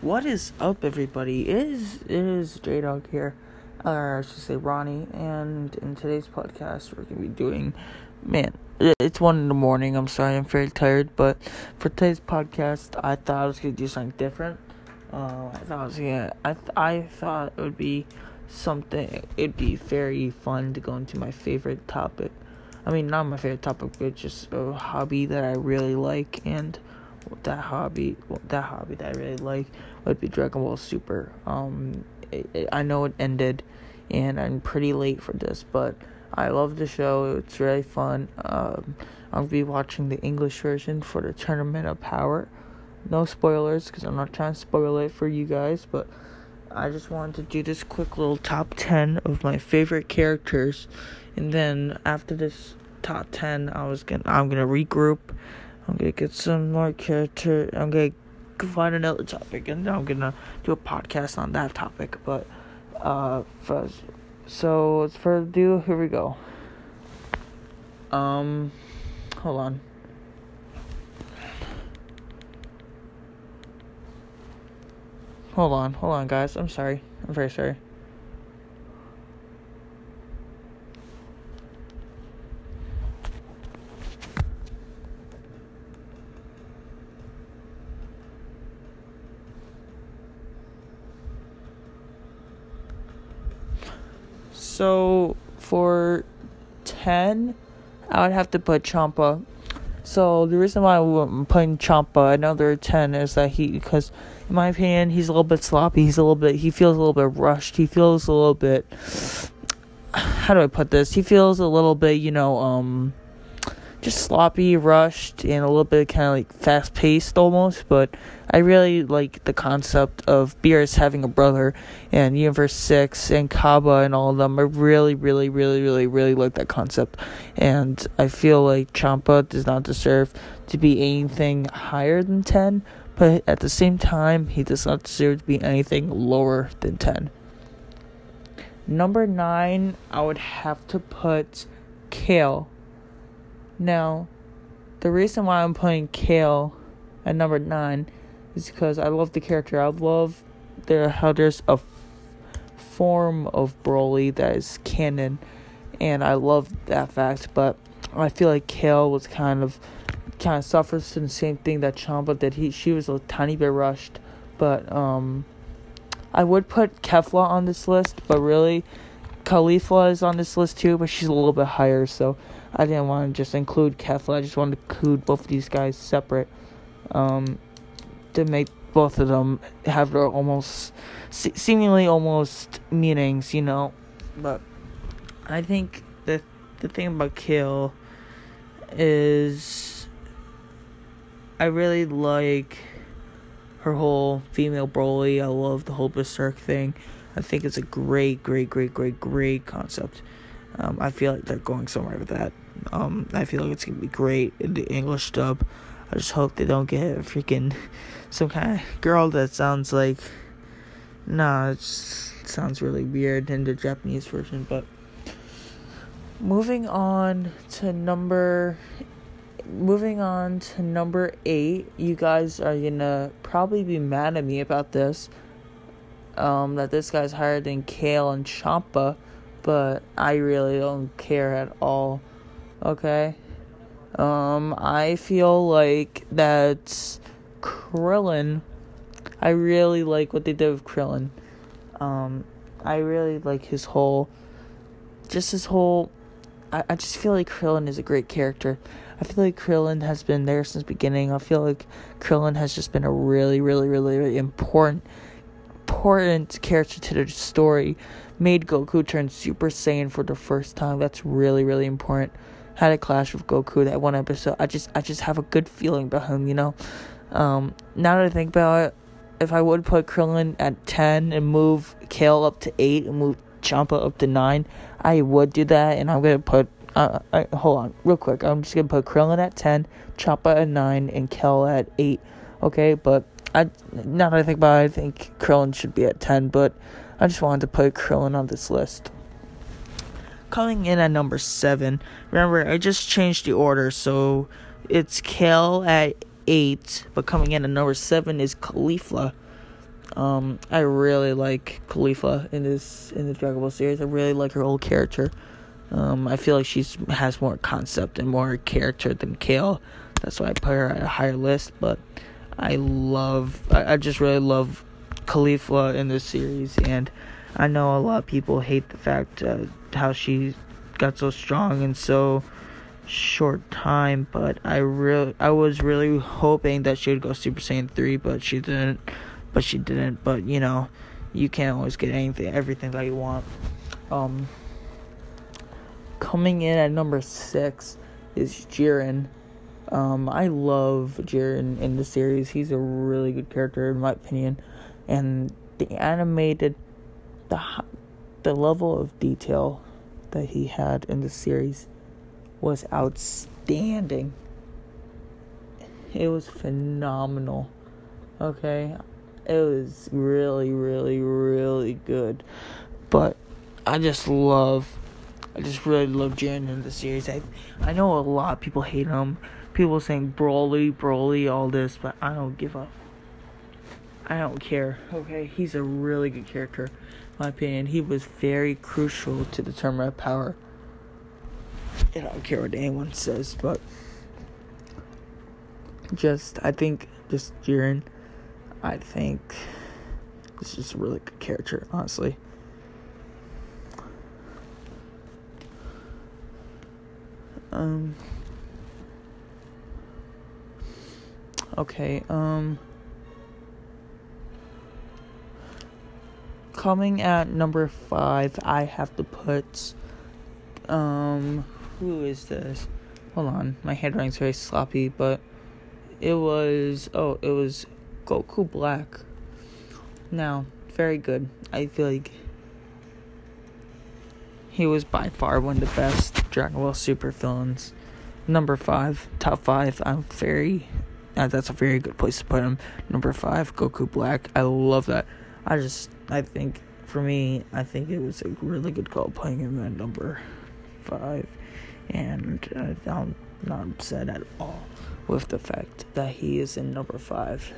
What is up, everybody? It is it is J Dog here, or I should say Ronnie. And in today's podcast, we're gonna be doing, man, it's one in the morning. I'm sorry, I'm very tired. But for today's podcast, I thought I was gonna do something different. Uh, I thought I was gonna, I th- I thought it would be something. It'd be very fun to go into my favorite topic. I mean, not my favorite topic, but just a hobby that I really like and that hobby that hobby that I really like would be Dragon Ball Super. Um, it, it, I know it ended, and I'm pretty late for this, but I love the show. It's really fun. Um, I'll be watching the English version for the Tournament of Power. No spoilers, because I'm not trying to spoil it for you guys, but I just wanted to do this quick little top 10 of my favorite characters, and then after this top 10, I was gonna I'm gonna regroup I'm gonna get some more character. I'm gonna find another topic, and I'm gonna do a podcast on that topic. But uh, first, so without further ado, here we go. Um, hold on. Hold on, hold on, guys. I'm sorry. I'm very sorry. So for 10, I would have to put Champa. So the reason why I'm putting Champa another 10 is that he, because in my opinion, he's a little bit sloppy. He's a little bit, he feels a little bit rushed. He feels a little bit, how do I put this? He feels a little bit, you know, um, just sloppy, rushed, and a little bit kind of like fast paced almost. But I really like the concept of Beerus having a brother, and Universe Six and Cabba and all of them. I really, really, really, really, really like that concept, and I feel like Champa does not deserve to be anything higher than ten. But at the same time, he does not deserve to be anything lower than 10. Number 9, I would have to put Kale now, the reason why I'm putting Kale at number nine is because I love the character. I love the how there's a f- form of Broly that is canon, and I love that fact. But I feel like Kale was kind of kind of suffers from the same thing that Champa did. He she was a tiny bit rushed, but um, I would put Kefla on this list, but really, Caulifla is on this list too, but she's a little bit higher, so I didn't want to just include Kefla. I just wanted to include both of these guys separate um, to make both of them have their almost se- seemingly almost meanings, you know. But I think the the thing about Kale is I really like her whole female Broly. I love the whole Berserk thing. I think it's a great, great, great, great, great concept. Um, I feel like they're going somewhere with that. Um, I feel like it's gonna be great in the English dub. I just hope they don't get a freaking some kind of girl that sounds like. Nah, it sounds really weird in the Japanese version. But moving on to number, moving on to number eight. You guys are gonna probably be mad at me about this. Um, that this guy's higher than Kale and Champa but I really don't care at all. Okay? Um, I feel like that Krillin, I really like what they did with Krillin. Um, I really like his whole, just his whole, I, I just feel like Krillin is a great character. I feel like Krillin has been there since the beginning. I feel like Krillin has just been a really, really, really, really important, important character to the story made Goku turn Super Saiyan for the first time. That's really, really important. Had a clash with Goku that one episode. I just I just have a good feeling about him, you know. Um, now that I think about it, if I would put Krillin at ten and move Kale up to eight and move Champa up to nine, I would do that. And I'm gonna put uh, I, hold on real quick. I'm just gonna put Krillin at ten, Champa at nine, and Kale at eight. Okay, but I now that I think about it, I think Krillin should be at ten, but I just wanted to put Krillin on this list. Coming in at number seven, remember I just changed the order, so it's Kale at eight, but coming in at number seven is Caulifla. Um, I really like Caulifla in this in the Dragon Ball series. I really like her old character. Um, I feel like she's has more concept and more character than Kale. That's why I put her at a higher list. But I love, I, I just really love Caulifla in this series, and I know a lot of people hate the fact uh, how she got so strong in so short time. But I really, I was really hoping that she would go Super Saiyan three, but she didn't. But she didn't. But you know, you can't always get anything, everything that you want. Um, coming in at number six is Jiren. Um, I love Jiren in the series. He's a really good character in my opinion, and the animated, the the level of detail that he had in the series was outstanding. It was phenomenal. Okay, it was really, really, really good. But I just love I just really love Jiren in the series. I I know a lot of people hate him. People saying Broly, Broly, all this, but I don't give up. I don't care. Okay, he's a really good character, my opinion. He was very crucial to the tournament of power. I don't care what anyone says, but just I think just Jiren, I think this is a really good character, honestly. Um. Okay, um. Coming at number five, I have to put. Um. Who is this? Hold on, my handwriting's very sloppy, but. It was. Oh, it was Goku Black. Now, very good. I feel like he was by far one of the best Dragon Ball Super villains. Number five, top five. I'm very. Uh, that's a very good place to put him. Number five, Goku Black. I love that. I just, I think, for me, I think it was a really good call putting him at number five, and uh, I'm not upset at all with the fact that he is in number five.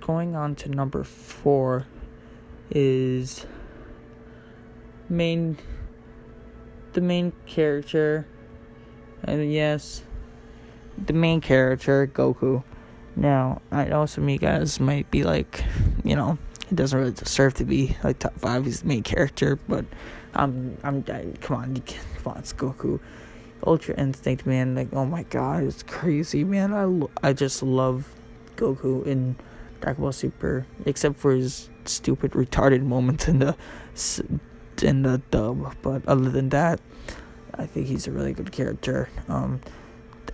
Going on to number four is main the main character and yes the main character goku now i know some of you guys might be like you know he doesn't really deserve to be like top five he's the main character but i'm i'm I, come on come on it's goku ultra instinct man like oh my god it's crazy man i i just love goku in dragon ball super except for his stupid retarded moments in the in the dub. But other than that, I think he's a really good character. Um,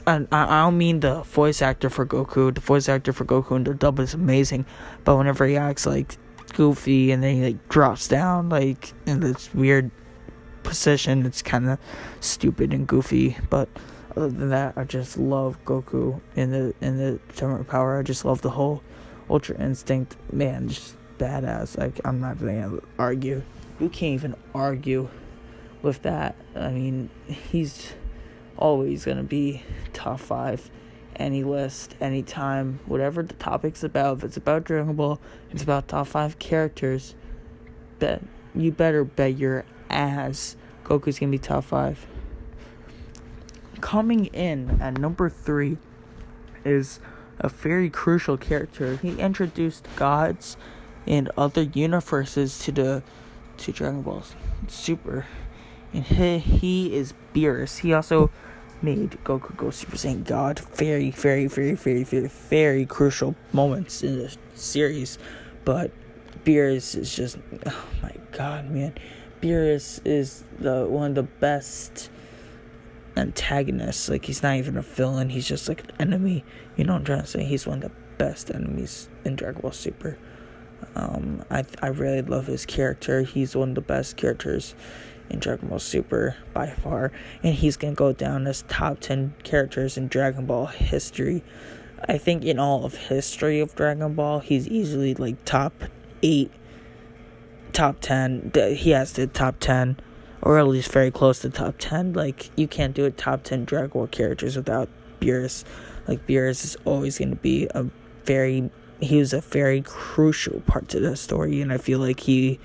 I, I don't mean the voice actor for Goku. The voice actor for Goku in the dub is amazing, but whenever he acts like Goofy and then he like drops down like in this weird position, it's kind of stupid and goofy. But other than that, I just love Goku in the in the Tournament Power. I just love the whole Ultra Instinct man, just badass. Like I'm not even gonna argue you can't even argue with that. I mean, he's always gonna be top five, any list, anytime, whatever the topic's about. If it's about Dragon Ball, it's about top five characters. Bet you better bet your ass Goku's gonna be top five. Coming in at number three is a very crucial character. He introduced gods and other universes to the to Dragon Ball Super, and he, he is Beerus. He also made Goku go Super Saiyan God. Very, very, very, very, very, very crucial moments in the series, but Beerus is just oh my god, man. Beerus is the one of the best antagonists. Like he's not even a villain. He's just like an enemy. You know what I'm trying to say? He's one of the best enemies in Dragon Ball Super. Um, I I really love his character. He's one of the best characters in Dragon Ball Super by far, and he's gonna go down as top ten characters in Dragon Ball history. I think in all of history of Dragon Ball, he's easily like top eight, top ten. He has the top ten, or at least very close to top ten. Like you can't do a top ten Dragon Ball characters without Beerus. Like Beerus is always gonna be a very he was a very crucial part to the story, and I feel like he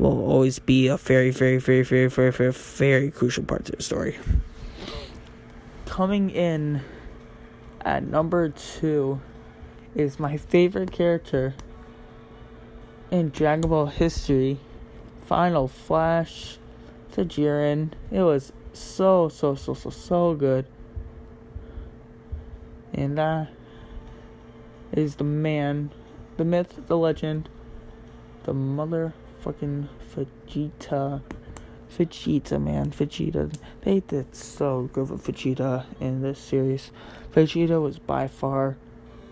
will always be a very, very, very, very, very, very, very crucial part to the story. Coming in at number two is my favorite character in Dragon Ball history, Final Flash to Jiren. It was so, so, so, so, so good. And that is the man, the myth, the legend, the motherfucking Vegeta. Vegeta, man, Vegeta. They did so good with Vegeta in this series. Vegeta was by far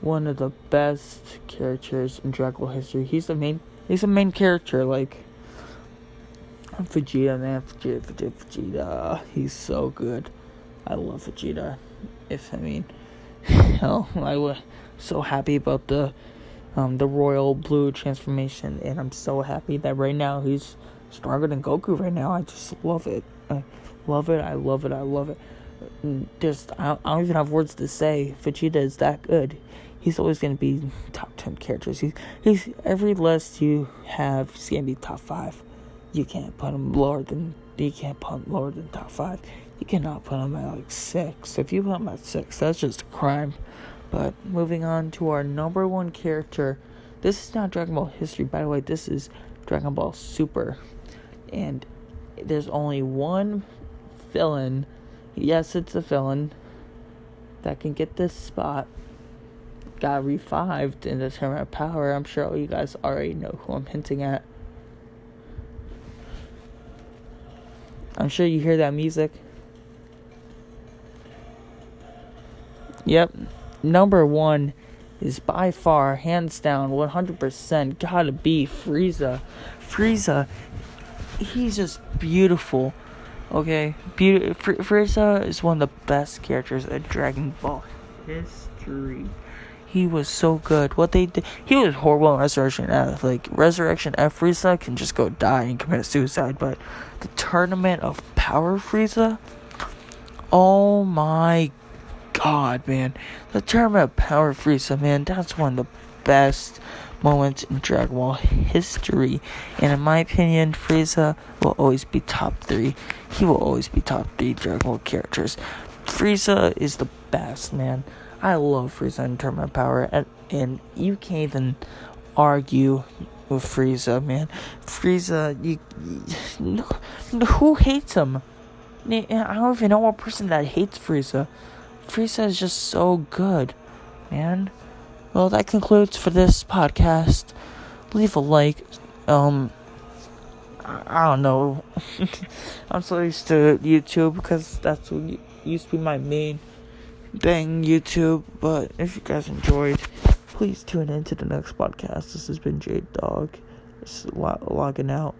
one of the best characters in Dragon Ball history. He's the main. He's the main character. Like Vegeta, man, Vegeta, Vegeta, Vegeta. He's so good. I love Vegeta. If I mean, hell, I was so happy about the um the royal blue transformation, and I'm so happy that right now he's stronger than Goku. Right now, I just love it. I love it. I love it. I love it. Just I don't, I don't even have words to say. Vegeta is that good he's always gonna be top ten characters. He's he's every list you have, he's gonna be top five. You can't put him lower than you can't put him lower than top five. You cannot put him at like six. If you put him at six, that's just a crime. But moving on to our number one character. This is not Dragon Ball history, by the way. This is Dragon Ball Super, and there's only one villain. Yes, it's a villain that can get this spot got revived in the Tournament of Power. I'm sure all you guys already know who I'm hinting at. I'm sure you hear that music. Yep. Number one is by far, hands down, 100% gotta be Frieza. Frieza, he's just beautiful. Okay? Be- Fr- Frieza is one of the best characters in Dragon Ball history. He was so good. What they did, he was horrible in Resurrection F. Like Resurrection F, Frieza can just go die and commit suicide. But the Tournament of Power Frieza, oh my god, man! The Tournament of Power Frieza, man, that's one of the best moments in Dragon Ball history. And in my opinion, Frieza will always be top three. He will always be top three Dragon Ball characters. Frieza is the best, man. I love Frieza in terms of power, and, and you can't even argue with Frieza, man. Frieza, you, you who hates him? I don't even know a person that hates Frieza. Frieza is just so good, man. Well, that concludes for this podcast. Leave a like. Um, I, don't know. I'm so used to YouTube because that's what used to be my main thing, YouTube. But if you guys enjoyed, please tune in to the next podcast. This has been J Dog. It's logging out.